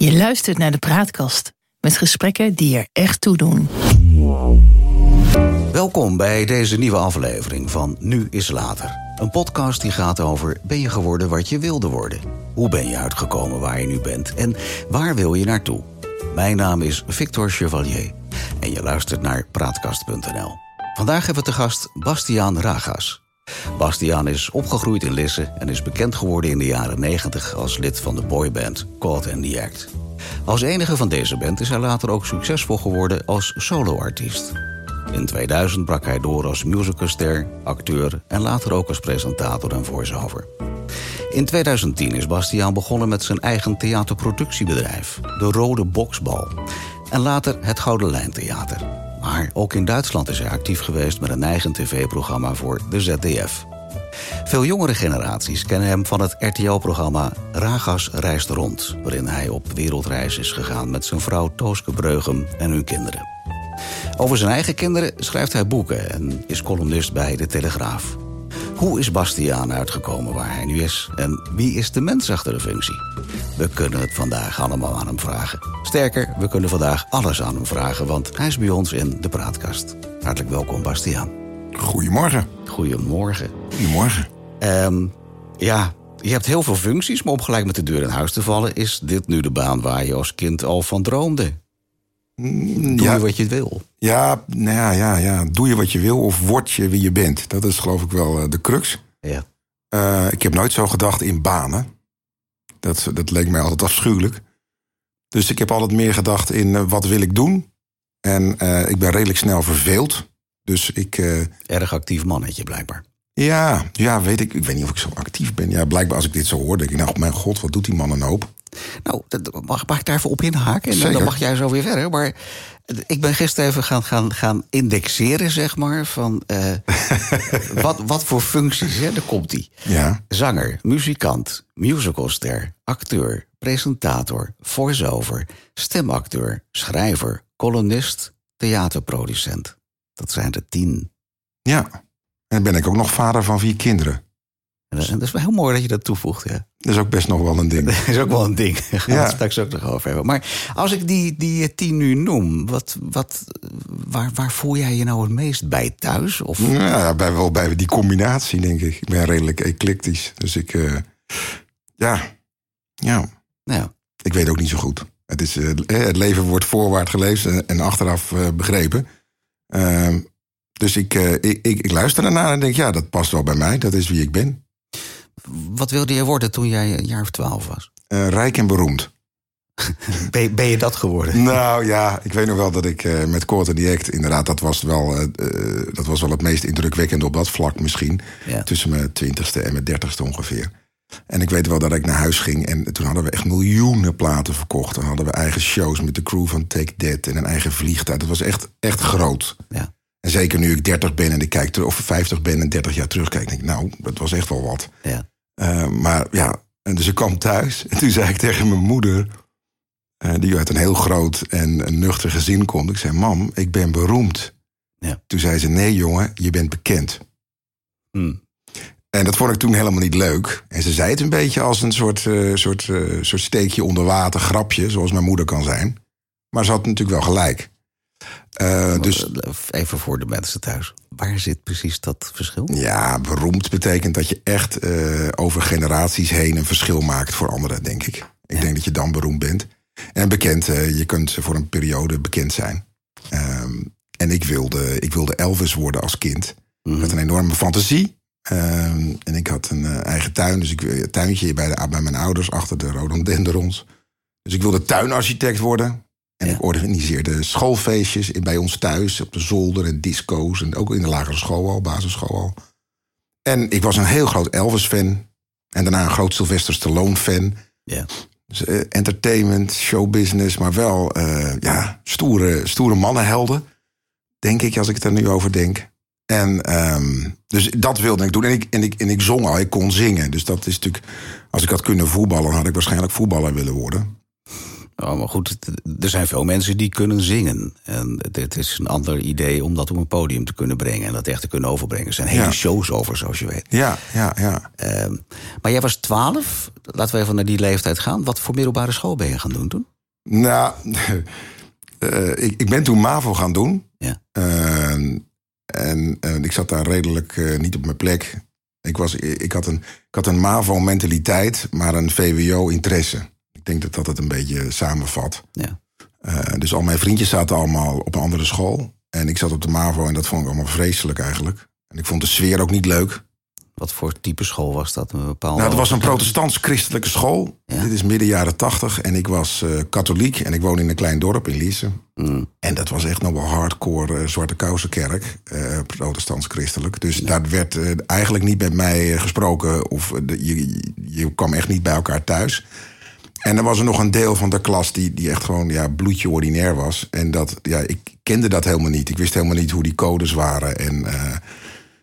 Je luistert naar de Praatkast met gesprekken die er echt toe doen. Welkom bij deze nieuwe aflevering van Nu is Later. Een podcast die gaat over ben je geworden wat je wilde worden? Hoe ben je uitgekomen waar je nu bent? En waar wil je naartoe? Mijn naam is Victor Chevalier en je luistert naar Praatkast.nl. Vandaag hebben we te gast Bastiaan Ragas. Bastiaan is opgegroeid in Lisse en is bekend geworden in de jaren 90 als lid van de boyband Caught in the Act. Als enige van deze band is hij later ook succesvol geworden als soloartiest. In 2000 brak hij door als musicalster, acteur en later ook als presentator en voice-over. In 2010 is Bastiaan begonnen met zijn eigen theaterproductiebedrijf, de Rode Boksbal, en later het Gouden Lijn Theater. Maar ook in Duitsland is hij actief geweest met een eigen tv-programma voor de ZDF. Veel jongere generaties kennen hem van het RTL-programma Ragas reist rond... waarin hij op wereldreis is gegaan met zijn vrouw Tooske Breugem en hun kinderen. Over zijn eigen kinderen schrijft hij boeken en is columnist bij De Telegraaf. Hoe is Bastiaan uitgekomen waar hij nu is? En wie is de mens achter de functie? We kunnen het vandaag allemaal aan hem vragen. Sterker, we kunnen vandaag alles aan hem vragen, want hij is bij ons in de praatkast. Hartelijk welkom, Bastiaan. Goedemorgen. Goedemorgen. Goedemorgen. Um, ja, je hebt heel veel functies, maar om gelijk met de deur in huis te vallen... is dit nu de baan waar je als kind al van droomde? Doe ja, je wat je wil? Ja, nou ja, ja, ja, doe je wat je wil of word je wie je bent. Dat is geloof ik wel uh, de crux. Ja. Uh, ik heb nooit zo gedacht in banen. Dat, dat leek mij altijd afschuwelijk. Dus ik heb altijd meer gedacht in uh, wat wil ik doen. En ik ben redelijk snel verveeld. Dus ik... Erg actief mannetje blijkbaar. Ja, ja, weet ik. Ik weet niet of ik zo actief ben. Ja, blijkbaar als ik dit zo hoor, denk ik, nou, mijn god, wat doet die man een hoop. Nou, dat, mag, mag ik daar even op inhaken? En dan mag jij zo weer verder. Maar ik ben gisteren even gaan, gaan, gaan indexeren, zeg maar, van uh, wat, wat voor functies, hè? Daar komt die. Ja. Zanger, muzikant, musicalster, acteur, presentator, voice-over, stemacteur, schrijver, columnist, theaterproducent. Dat zijn er tien. Ja. En ben ik ook nog vader van vier kinderen. En dat is wel heel mooi dat je dat toevoegt. Ja. Dat is ook best nog wel een ding. Dat is ook wel een ding. Daar gaan het straks ook nog over hebben. Maar als ik die, die tien nu noem, wat, wat, waar, waar voel jij je nou het meest bij thuis? Of? Ja, bij, wel bij die combinatie, denk ik. Ik ben redelijk eclectisch. Dus ik, uh, ja, ja. Nou. Ik weet ook niet zo goed. Het, is, uh, het leven wordt voorwaarts geleefd en achteraf uh, begrepen. Ehm, dus ik, ik, ik, ik luister ernaar en denk, ja, dat past wel bij mij. Dat is wie ik ben. Wat wilde je worden toen jij een jaar of twaalf was? Uh, rijk en beroemd. ben, ben, je dat geworden? Nou ja, ik weet nog wel dat ik uh, met Court the Act... inderdaad, dat was, wel, uh, dat was wel het meest indrukwekkende op dat vlak misschien. Ja. Tussen mijn twintigste en mijn dertigste ongeveer. En ik weet wel dat ik naar huis ging en toen hadden we echt miljoenen platen verkocht. Dan hadden we eigen shows met de crew van Take That en een eigen vliegtuig. Dat was echt, echt groot. Ja. En zeker nu ik 30 ben en ik kijk terug, of 50 ben en 30 jaar terugkijk, denk ik, nou, dat was echt wel wat. Ja. Uh, maar ja, en dus ik kwam thuis en toen zei ik tegen mijn moeder, uh, die uit een heel groot en een nuchter gezin komt, ik zei, mam, ik ben beroemd. Ja. Toen zei ze, nee jongen, je bent bekend. Hmm. En dat vond ik toen helemaal niet leuk. En ze zei het een beetje als een soort, uh, soort, soort steekje onder water, grapje, zoals mijn moeder kan zijn. Maar ze had natuurlijk wel gelijk. Uh, dus, Even voor de mensen thuis. Waar zit precies dat verschil? Ja, beroemd betekent dat je echt uh, over generaties heen een verschil maakt voor anderen, denk ik. Ik ja. denk dat je dan beroemd bent. En bekend, uh, je kunt voor een periode bekend zijn. Um, en ik wilde, ik wilde Elvis worden als kind. Mhm. Ik had een enorme fantasie. Um, en ik had een eigen tuin, dus ik een tuintje bij, de, bij mijn ouders achter de rhododendrons. Dus ik wilde tuinarchitect worden. En Ja. ik organiseerde schoolfeestjes bij ons thuis, op de zolder en disco's. En ook in de lagere school al, basisschool al. En ik was een heel groot Elvis-fan. En daarna een groot Sylvester Stallone-fan. Ja. Dus, eh, entertainment, showbusiness, maar wel eh, ja, stoere, stoere mannenhelden. Denk ik, als ik er nu over denk. En ehm, dus dat wilde ik doen. En ik, en, ik, en ik zong al, ik kon zingen. Dus dat is natuurlijk, als ik had kunnen voetballen, had ik waarschijnlijk voetballer willen worden. Oh, maar goed, er zijn veel mensen die kunnen zingen. En het is een ander idee om dat op een podium te kunnen brengen... en dat echt te kunnen overbrengen. Er zijn hele Ja. shows over, zoals je weet. Ja, ja, ja. Ehm, maar jij was twaalf. Laten we even naar die leeftijd gaan. Wat voor middelbare school ben je gaan doen toen? Nou, eh, ik, ik ben toen MAVO gaan doen. Ja. Eh, en ik zat daar redelijk eh, niet op mijn plek. Ik, was, ik, had een, ik had een MAVO-mentaliteit, maar een VWO-interesse. Ik denk dat dat het een beetje samenvat. Ja. Eh, dus al mijn vriendjes zaten allemaal op een andere school. En ik zat op de MAVO en dat vond ik allemaal vreselijk eigenlijk. En ik vond de sfeer ook niet leuk. Wat voor type school was dat? Een bepaalde... Nou, het was een protestants-christelijke school. Ja. Dit is midden jaren tachtig. En ik was eh, katholiek en ik woon in een klein dorp in Lisse. Mm. En dat was echt nog wel hardcore eh, Zwarte Kousenkerk, eh protestants-christelijk. Dus daar werd eigenlijk niet met mij gesproken. Of de- je, je kwam echt niet bij elkaar thuis. En er was er nog een deel van de klas die, die echt gewoon ja, bloedje ordinair was. En dat, ja, ik kende dat helemaal niet. Ik wist helemaal niet hoe die codes waren. En, eh,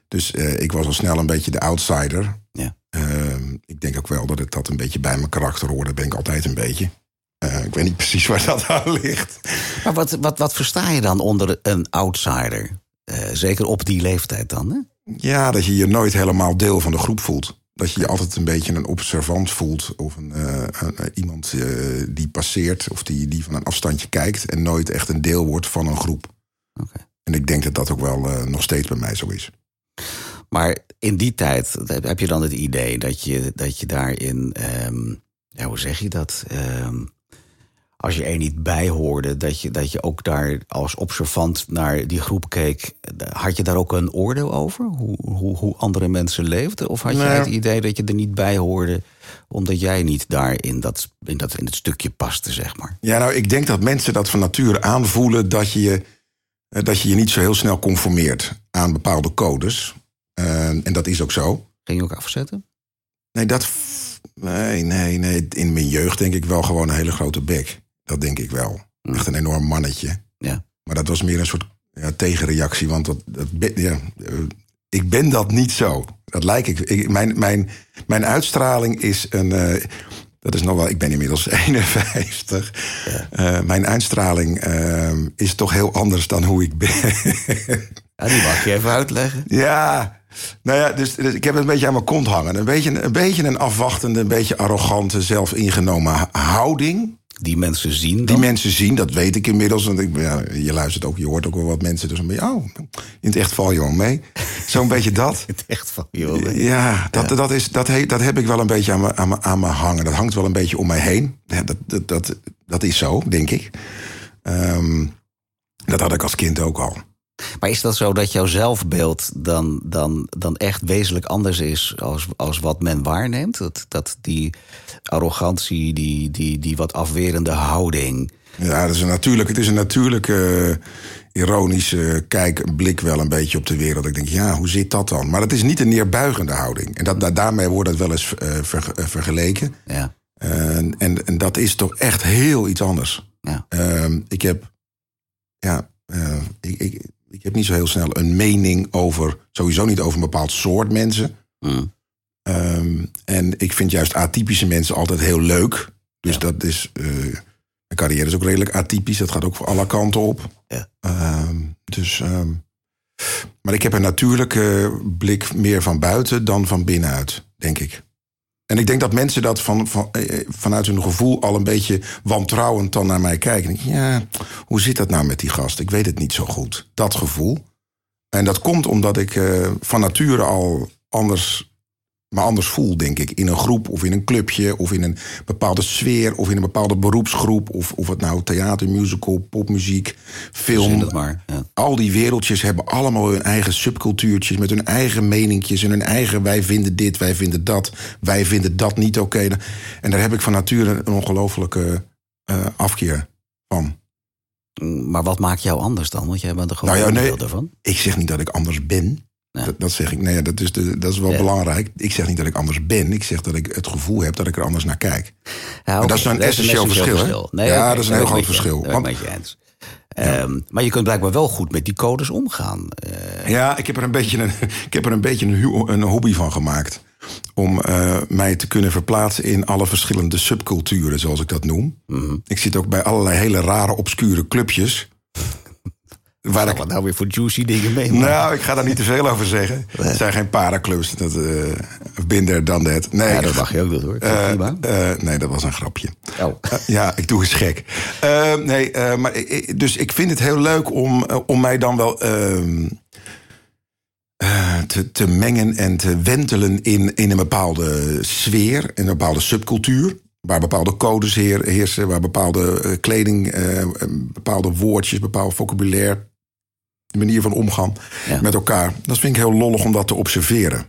dus eh, ik was al snel een beetje de outsider. Ja. Ehm, ik denk ook wel dat het dat een beetje bij mijn karakter hoorde. Dat ben ik altijd een beetje. Eh, ik weet niet precies waar dat aan ligt. Maar wat, wat, wat versta je dan onder een outsider? Zeker op die leeftijd dan, hè? Ja, dat je je nooit helemaal deel van de groep voelt. Dat je je altijd een beetje een observant voelt. Of een, eh, een- een- iemand eh, die passeert of die, die van een afstandje kijkt. En nooit echt een deel wordt van een groep. Oké. En ik denk dat dat ook wel eh, nog steeds bij mij zo is. Maar in die tijd heb je dan het idee dat je, dat je daarin, ehm, ja, hoe zeg je dat? Ehm, als je er niet bij hoorde, dat je, dat je ook daar als observant naar die groep keek. Had je daar ook een oordeel over? Hoe, hoe, hoe andere mensen leefden? Of had je Nee. het idee dat je er niet bij hoorde, omdat jij niet daar in dat, in dat in het stukje paste, zeg maar? Ja, nou, ik denk dat mensen dat van nature aanvoelen dat je je, eh, dat je, je niet zo heel snel conformeert aan bepaalde codes. Eh, en dat is ook zo. Ging je ook afzetten? Nee, dat. Nee, nee, nee. In mijn jeugd denk ik wel gewoon een hele grote bek. Dat denk ik wel. Echt een enorm mannetje. Ja. Maar dat was meer een soort ja, tegenreactie. Want dat, dat, ja, eh, ik ben dat niet zo. Dat lijk ik. ik mijn, mijn, mijn uitstraling is een. eh, dat is nog wel. Ik ben inmiddels 51. Eh, mijn uitstraling eh, is toch heel anders dan hoe ik ben. Ja, die mag je even uitleggen. Ja, nou ja, dus, dus ik heb het een beetje aan mijn kont hangen. Een beetje, een beetje een afwachtende, een beetje arrogante, zelfingenomen houding. Die mensen zien dan. Die mensen zien, dat weet ik inmiddels. Want ik, ja, je luistert ook, je hoort ook wel wat mensen. Dus een beetje, oh, in het echt val je wel mee. Zo'n beetje dat. Het echt van, joh. Ja, dat, Dat, is, dat, he- dat heb ik wel een beetje aan me, aan, me, aan me hangen. Dat hangt wel een beetje om mij heen. Ja, dat, dat, dat, dat is zo, denk ik. Ehm, dat had ik als kind ook al. Maar is dat zo dat jouw zelfbeeld dan, dan, dan echt wezenlijk anders is als, als wat men waarneemt? Dat, dat die arrogantie, die, die, die wat afwerende houding. Ja, dat is een natuurlijk, het is een natuurlijke, eh, ironische kijk, blik wel een beetje op de wereld. Ik denk, ja, hoe zit dat dan? Maar dat is niet een neerbuigende houding. En dat, da- daarmee wordt het wel eens eh, ver- eh, vergeleken. Ja, En, en, en dat is toch echt heel iets anders. ja. Ehm, ik heb, ja, ik, ik, ik heb niet zo heel snel een mening over, sowieso niet over een bepaald soort mensen. Mm. Ehm, en ik vind juist atypische mensen altijd heel leuk. Dus Ja. dat is. eh, mijn carrière is ook redelijk atypisch. Dat gaat ook voor alle kanten op. Ja. Ehm, dus. ehm, maar ik heb een natuurlijke blik meer van buiten dan van binnenuit, denk ik. En ik denk dat mensen dat van, van, eh, eh, vanuit hun gevoel al een beetje wantrouwend dan naar mij kijken. Ja, hoe zit dat nou met die gast? Ik weet het niet zo goed. Dat gevoel. En dat komt omdat ik eh, van nature al anders, me anders voel, denk ik. In een groep of in een clubje of in een bepaalde sfeer of in een bepaalde beroepsgroep. Of, of het nou theater, musical, popmuziek, film. het maar. Ja. Al die wereldjes hebben allemaal hun eigen subcultuurtjes met hun eigen meningjes en hun eigen wij vinden dit, wij vinden dat, wij vinden dat niet oké. En daar heb ik van nature een ongelofelijke eh, afkeer van. Maar wat maakt jou anders dan? Want jij bent er gewoon Nou ja, nee. daarvan. Ik zeg niet dat ik anders ben. Ja. Dat, dat zeg ik. Nee, dat is, de, dat is wel Ja. belangrijk. Ik zeg niet dat ik anders ben. Ik zeg dat ik het gevoel heb dat ik er anders naar kijk. Ja, dat is een essentieel verschil? Ja, dat is een heel groot verschil. Want-. Ehm, maar je kunt blijkbaar wel goed met die codes omgaan. Eh, Ja, ik heb er een beetje een, ik heb er een, beetje een, een hobby van gemaakt. om eh, mij te kunnen verplaatsen in alle verschillende subculturen, zoals ik dat noem. Mhm. Ik zit ook bij allerlei hele rare, obscure clubjes. Waar ik, nou weer voor juicy dingen mee? nou, ik ga daar niet te veel over zeggen. Het zijn geen paraclubs. Dat, uh, binder dan dat. Nee, ja, dat mag je ook doen hoor. eh, nee, dat was een grapje. Oh. Ja, ik doe eens gek. Nee, maar ik- dus ik vind het heel leuk om, om mij dan wel ehm, eh, te, te mengen en te wentelen in, in een bepaalde sfeer, in een bepaalde subcultuur. Waar bepaalde codes heer- heersen, waar bepaalde kleding, eh, bepaalde woordjes, bepaald vocabulaire, manier van omgaan Ja. met elkaar. Dat vind ik heel lollig om dat te observeren.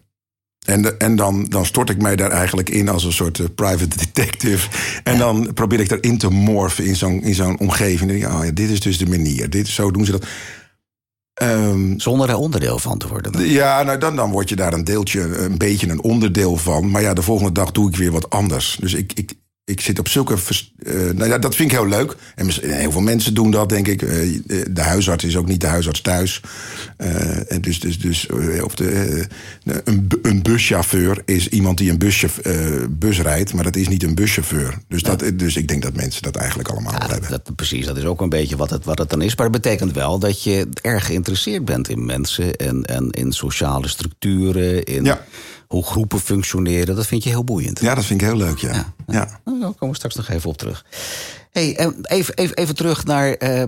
En, de- en dan, dan stort ik mij daar eigenlijk in als een soort eh, private detective. En dan probeer ik daarin te morfen in zo'n, in zo'n omgeving. En dan denk ik, oh ja, dit is dus de manier. Dit, zo doen ze dat. Ehm, Zonder er onderdeel van te worden. dan. ja, nou dan, dan word je daar een deeltje, een beetje een onderdeel van. Maar ja, de volgende dag doe ik weer wat anders. Dus ik, ik, ik zit op zulke. eh, nou ja, dat vind ik heel leuk. En mis- heel veel mensen doen dat, denk ik. Eh, de huisarts is ook niet de huisarts thuis. Eh, en dus, dus, dus eh, of de, eh, een, een buschauffeur is iemand die een eh, bus rijdt. Maar dat is niet een buschauffeur. Dus, dat, dus ik denk dat mensen dat eigenlijk allemaal Ja, hebben. dat- precies, dat is ook een beetje wat het, wat het dan is. Maar dat betekent wel dat je erg geïnteresseerd bent in mensen en, en in sociale structuren, in Ja. Hoe groepen functioneren. Dat vind je heel boeiend. Ja, dat vind ik heel leuk, ja. ja. Nou, daar komen we straks nog even op terug. Hey, eh, even, even, even terug naar eh,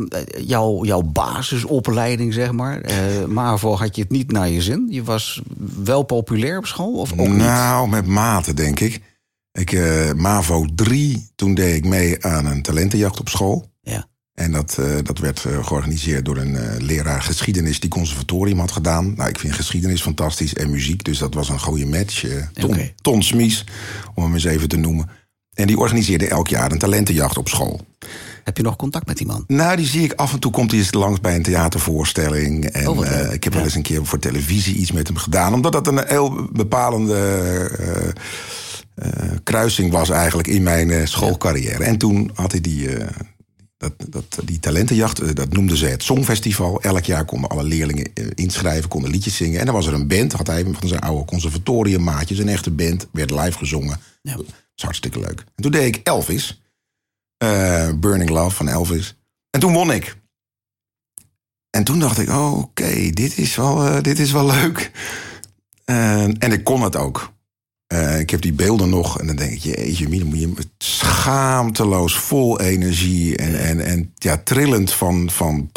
jouw, jouw basisopleiding, zeg maar. Eh MAVO had je het niet naar je zin. Je was wel populair op school, of ook niet? Nou, met mate, denk ik. Ik, MAVO 3, toen deed ik mee aan een talentenjacht op school. Ja. En dat, eh, dat werd eh, georganiseerd door een eh, leraar geschiedenis die conservatorium had gedaan. Nou, ik vind geschiedenis fantastisch en muziek, dus dat was een goede match. Ton. Ton Smies, om hem eens even te noemen. En die organiseerde elk jaar een talentenjacht op school. Heb je nog contact met die man? Nou, die zie ik af en toe komt hij eens langs bij een theatervoorstelling. En Oh, ik heb wel eens een keer voor televisie iets met hem gedaan. Omdat dat een heel bepalende kruising was eigenlijk in mijn schoolcarrière. En toen had hij die, dat, dat, die talentenjacht, eh, dat noemden ze het Songfestival. Elk jaar konden alle leerlingen eh, inschrijven, konden liedjes zingen. En dan was er een band, had hij van zijn oude conservatoriummaatjes, een echte band, werd live gezongen. Ja. Dat is hartstikke leuk. En toen deed ik Elvis. Eh, Burning Love van Elvis. En toen won ik. En toen dacht ik, oh, oké, dit, is wel, dit is wel leuk. En ik kon het ook. Eh, ik heb die beelden nog en dan denk ik, jeetje, mina, moet je schaamteloos, vol energie en, en, en ja, trillend van, van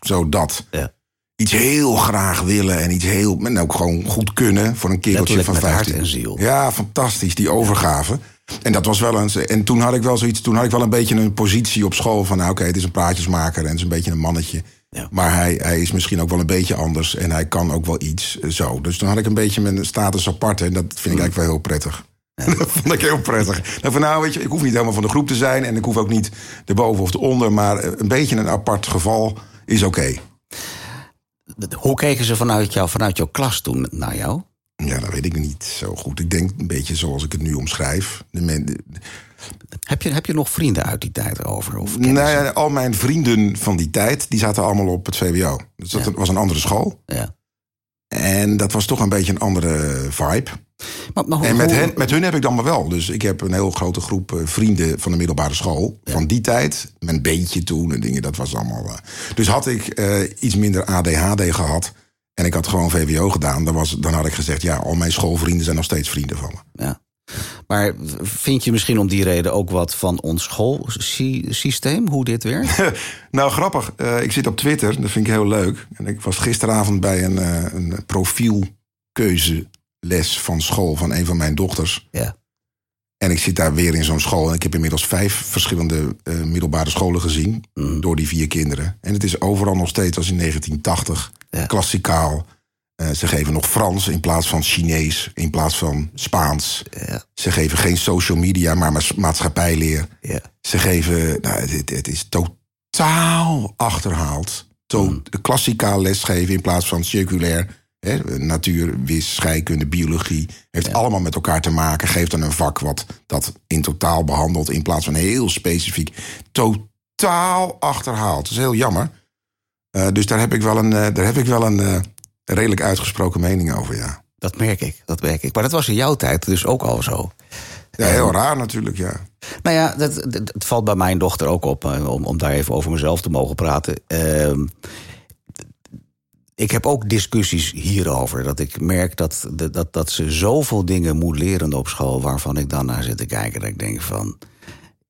zo dat. Ja. Iets heel graag willen en iets heel, en ook gewoon goed kunnen voor een kereltje van met hart 15. en ziel. Ja, fantastisch, die overgave. En dat was wel een. En toen had ik wel zoiets. Toen had ik wel een beetje een positie op school van. Nou, oké, het is een praatjesmaker en het is een beetje een mannetje. Ja. Maar hij, hij is misschien ook wel een beetje anders en hij kan ook wel iets eh, zo. Dus toen had ik een beetje mijn status apart en dat vind ik eigenlijk wel heel prettig. Dat vond ik heel prettig. Nou, van, nou, weet je, ik hoef niet helemaal van de groep te zijn en ik hoef ook niet erboven of eronder, maar eh, een beetje een apart geval is oké. Hoe keken ze vanuit, jou, vanuit jouw klas toen naar jou? Ja, dat weet ik niet zo goed. Ik denk een beetje zoals ik het nu omschrijf. De men, de- Heb je, heb je nog vrienden uit die tijd over? Of kennissen? nou ja, al mijn vrienden van die tijd, die zaten allemaal op het VWO. Dus dat Ja. was een andere school. Ja. En dat was toch een beetje een andere vibe. Maar, maar hoe- En met, hoe- hen, met hun heb ik dan maar wel. Dus ik heb een heel grote groep eh, vrienden van de middelbare school. Van die tijd. Mijn beentje toen en dingen. Dat was allemaal. eh. Dus had ik eh, iets minder ADHD gehad. En ik had gewoon VWO gedaan. Dan, was, dan had ik gezegd: ja, al mijn schoolvrienden zijn nog steeds vrienden van me. Ja. Maar vind je misschien om die reden ook wat van ons schoolsysteem, hoe dit werkt? nou, grappig. Eh, ik zit op Twitter. Dat vind ik heel leuk. En ik was gisteravond bij een, eh, een profielkeuzeles van school van een van mijn dochters. Ja. En ik zit daar weer in zo'n school. En ik heb inmiddels vijf verschillende eh, middelbare scholen gezien. Mhm. Door die vier kinderen. En het is overal nog steeds als in 1980. Ja. Klassikaal. Eh, ze geven nog Frans in plaats van Chinees. In plaats van Spaans. Ja. Ze geven geen social media, maar ma- maatschappijleer. Ja. Ze geven. Nou, het, het is totaal achterhaald. To, Mhm. Klassikaal lesgeven in plaats van circulair. Hè, natuur, wis, scheikunde, biologie. Heeft allemaal met elkaar te maken. Geeft dan een vak wat dat in totaal behandelt. In plaats van heel specifiek. Totaal achterhaald. Dat is heel jammer. Eh, dus daar heb ik wel een, eh, daar heb ik wel een redelijk uitgesproken mening over, ja. Dat merk ik, dat merk ik. Maar dat was in jouw tijd dus ook al zo. Ja, heel raar natuurlijk, ja. Nou ja, dat, valt bij mijn dochter ook op, eh, om, om daar even over mezelf te mogen praten. Ehm, ik heb ook discussies hierover. Dat ik merk dat, dat, dat ze zoveel dingen moet leren op school... waarvan ik dan naar zit te kijken. Dat ik denk van...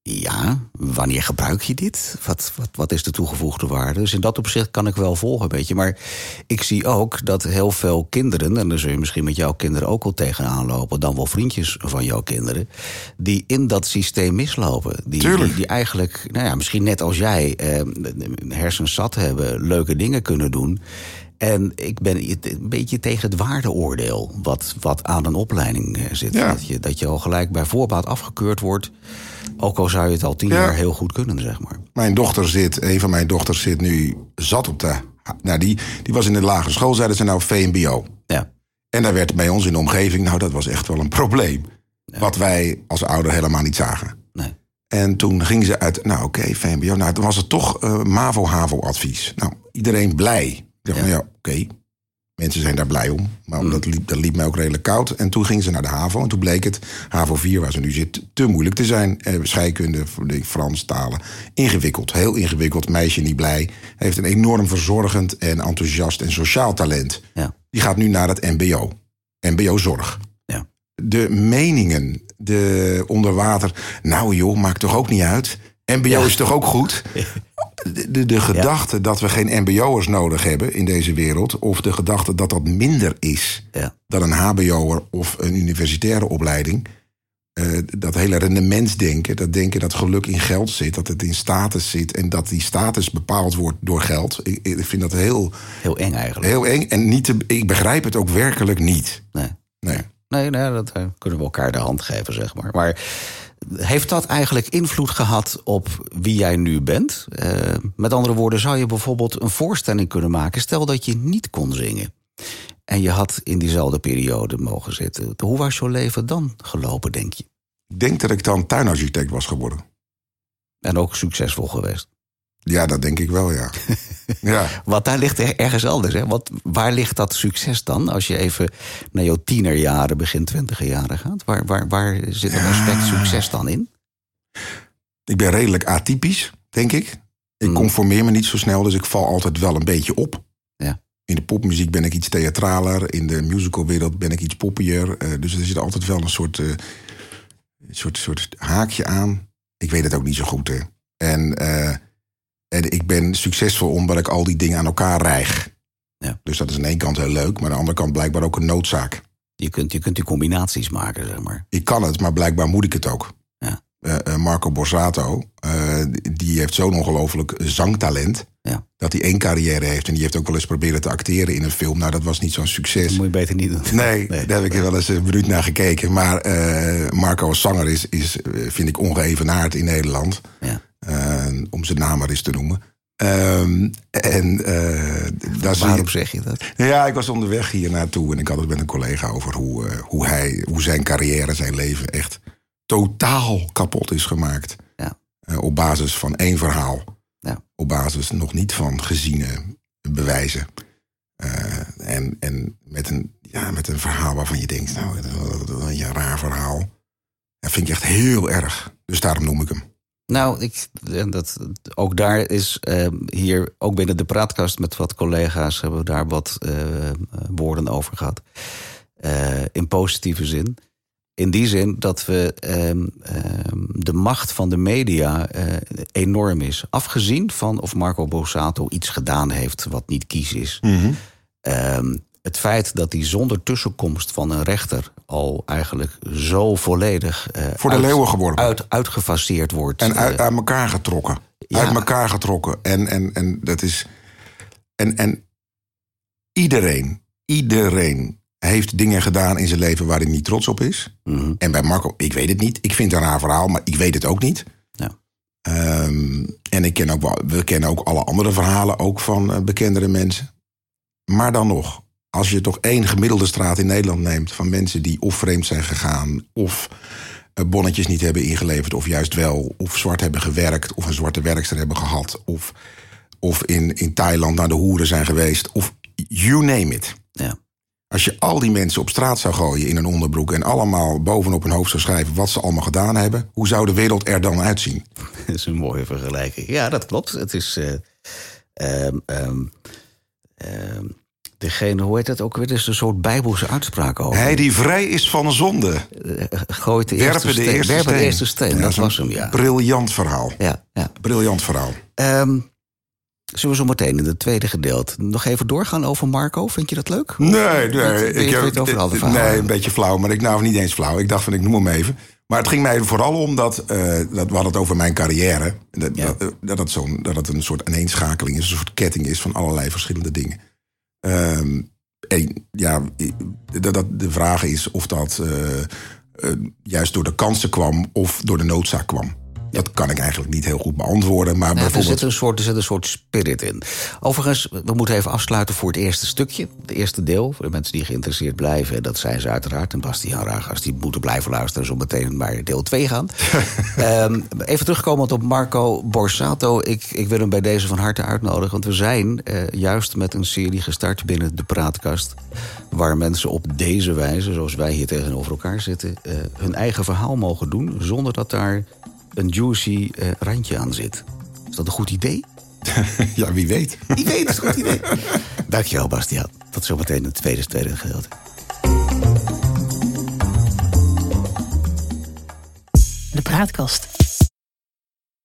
Ja, wanneer gebruik je dit? Wat, wat, wat is de toegevoegde waarde? Dus in dat opzicht kan ik wel volgen, een beetje. Maar ik zie ook dat heel veel kinderen, en daar zul je misschien met jouw kinderen ook al tegenaan lopen, dan wel vriendjes van jouw kinderen, die in dat systeem mislopen. Die, die, die, eigenlijk, nou ja, misschien net als jij, eh, hersens zat hebben, leuke dingen kunnen doen. En ik ben een beetje tegen het waardeoordeel wat, wat aan een opleiding eh, zit. Dat, je, dat je al gelijk bij voorbaat afgekeurd wordt. Ook al zou je het al tien jaar heel goed kunnen, zeg maar. Mijn dochter zit, een van mijn dochters zit nu zat op de. Nou, die, die was in de lagere school, zeiden ze nou VMBO. Ja. En daar werd bij ons in de omgeving, nou, dat was echt wel een probleem. Wat wij als ouder helemaal niet zagen. Nee. En toen ging ze uit, nou oké, VMBO. Nou, toen was het toch uh, MAVO-HAVO-advies. Nou, iedereen blij. Ik dacht, ja. nou ja, oké, Mensen zijn daar blij om. Maar mm. dat, liep, dat liep mij ook redelijk koud. En toen ging ze naar de HAVO. En toen bleek het, HAVO 4 waar ze nu zit, te moeilijk te zijn. Eh, scheikunde, Frans, talen. Ingewikkeld, heel ingewikkeld. Meisje niet blij. Heeft een enorm verzorgend en enthousiast en sociaal talent. Ja. Die gaat nu naar het MBO. MBO-zorg. Ja. De meningen, de onderwater. Nou joh, maakt toch ook niet uit. MBO is toch ook goed? De, de, gedachte dat we geen MBO'ers nodig hebben in deze wereld, of de gedachte dat dat minder is ja. dan een HBO'er of een universitaire opleiding. Uh, dat hele rendementsdenken, dat denken dat geluk in geld zit, dat het in status zit en dat die status bepaald wordt door geld. Ik, ik vind dat heel. Heel eng eigenlijk. Heel eng en niet te, ik begrijp het ook werkelijk niet. Nee. Nee. Nee, nee dat uh, kunnen we elkaar de hand geven, zeg maar. Maar heeft dat eigenlijk invloed gehad op wie jij nu bent? Uh, met andere woorden, zou je bijvoorbeeld een voorstelling kunnen maken? Stel dat je niet kon zingen. En je had in diezelfde periode mogen zitten. Hoe was jouw leven dan gelopen, denk je? Ik denk dat ik dan tuinarchitect was geworden. En ook succesvol geweest. Ja, dat denk ik wel, ja. ja. Want daar ligt ergens anders. Hè? Want waar ligt dat succes dan? Als je even naar jouw tienerjaren, begin twintiger jaren gaat. Waar, waar, waar zit het aspect succes dan in? Ik ben redelijk atypisch, denk ik. Ik mm. conformeer me niet zo snel, dus ik val altijd wel een beetje op. Ja. In de popmuziek ben ik iets theatraler. In de musicalwereld ben ik iets poppier. Uh, dus er zit altijd wel een soort, uh, soort, soort haakje aan. Ik weet het ook niet zo goed. Hè. En... Uh, en ik ben succesvol omdat ik al die dingen aan elkaar rijg. Ja. Dus dat is aan de ene kant heel leuk, maar aan de andere kant blijkbaar ook een noodzaak. Je kunt, je kunt die combinaties maken, zeg maar. Ik kan het, maar blijkbaar moet ik het ook. Ja. Uh, Marco Borsato, uh, die heeft zo'n ongelooflijk zangtalent. Ja. Dat hij één carrière heeft. En die heeft ook wel eens proberen te acteren in een film. Nou, dat was niet zo'n succes. Dat moet je beter niet doen. Nee, nee. daar heb ik wel eens een minuut naar gekeken. Maar Marco als zanger is, is vind ik ongeëvenaard in Nederland. Ja. Om zijn naam maar eens te noemen. Um, en, uh, daar Waarom zeg je dat? Ja, ik was onderweg hier naartoe en ik had het met een collega over hoe, uh, hoe, hij, hoe zijn carrière, zijn leven echt totaal kapot is gemaakt. Ja. Uh, op basis van één verhaal. Ja. Op basis nog niet van geziene bewijzen. en en met, een, ja, met een verhaal waarvan je denkt, nou, een raar verhaal. Dat vind ik echt heel erg. Dus daarom noem ik hem. Nou, ik, dat, ook daar is uh, hier, ook binnen de praatkast met wat collega's, hebben we daar wat uh, woorden over gehad. Uh, in positieve zin. In die zin dat we ehm, ehm, de macht van de media enorm is. Afgezien van of Marco Borsato iets gedaan heeft wat niet kies is. Mm -hmm het feit dat hij zonder tussenkomst van een rechter al eigenlijk zo volledig uh, voor de uit, leeuwen geworpen, uit, uitgefaseerd wordt en uit, uit elkaar getrokken, ja. uit elkaar getrokken en en en dat is en en iedereen, iedereen heeft dingen gedaan in zijn leven waar hij niet trots op is. Mm -hmm. En bij Marco, ik weet het niet. Ik vind het een raar verhaal, maar ik weet het ook niet. Ja. Um, en ik ken ook wel, we kennen ook alle andere verhalen, ook van uh, bekendere mensen. Maar dan nog, als je toch één gemiddelde straat in Nederland neemt van mensen die of vreemd zijn gegaan, of bonnetjes niet hebben ingeleverd, of juist wel, of zwart hebben gewerkt, of een zwarte werkster hebben gehad, of, of in, in Thailand naar de hoeren zijn geweest, of you name it. Ja. Als je al die mensen op straat zou gooien in een onderbroek en allemaal bovenop hun hoofd zou schrijven wat ze allemaal gedaan hebben, hoe zou de wereld er dan uitzien? Dat is een mooie vergelijking. Ja, dat klopt. Het is. Uh, um, um, degene, hoe heet dat ook weer? Het is een soort bijbelse uitspraak over. Hij die vrij is van zonde. Uh, gooit de eerste de steen. eerste Werpen steen. De eerste steen. Ja, dat, was hem, ja. Briljant verhaal. Ja, ja. Briljant verhaal. Um, Zullen we zo meteen in het tweede gedeelte nog even doorgaan over Marco? Vind je dat leuk? Nee, nee. ik, heb, over nee, een beetje flauw, maar ik nou niet eens flauw. Ik dacht van ik noem hem even. Maar het ging mij vooral om dat, uh, dat we hadden het over mijn carrière. Dat, dat, dat, het zo'n, dat het een soort aaneenschakeling is, een soort ketting is van allerlei verschillende dingen. Um, ja, dat, de vraag is of dat uh, uh, juist door de kansen kwam of door de noodzaak kwam. Dat kan ik eigenlijk niet heel goed beantwoorden. Maar bijvoorbeeld... er, zit een soort, er zit een soort spirit in. Overigens, we moeten even afsluiten voor het eerste stukje. Het eerste deel, voor de mensen die geïnteresseerd blijven. Dat zijn ze uiteraard. En Bastiaan Ragas, die moeten blijven luisteren. Zo meteen maar deel 2 gaan. um, even terugkomend op Marco Borsato. Ik, ik wil hem bij deze van harte uitnodigen. Want we zijn uh, juist met een serie gestart binnen de praatkast. Waar mensen op deze wijze, zoals wij hier tegenover elkaar zitten... Uh, hun eigen verhaal mogen doen. Zonder dat daar een juicy uh, randje aan zit. Is dat een goed idee? ja, wie weet. Wie weet, is een goed idee. Dankjewel, Bastiaan. Tot zometeen het tweede, tweede gedeelte. De praatkast.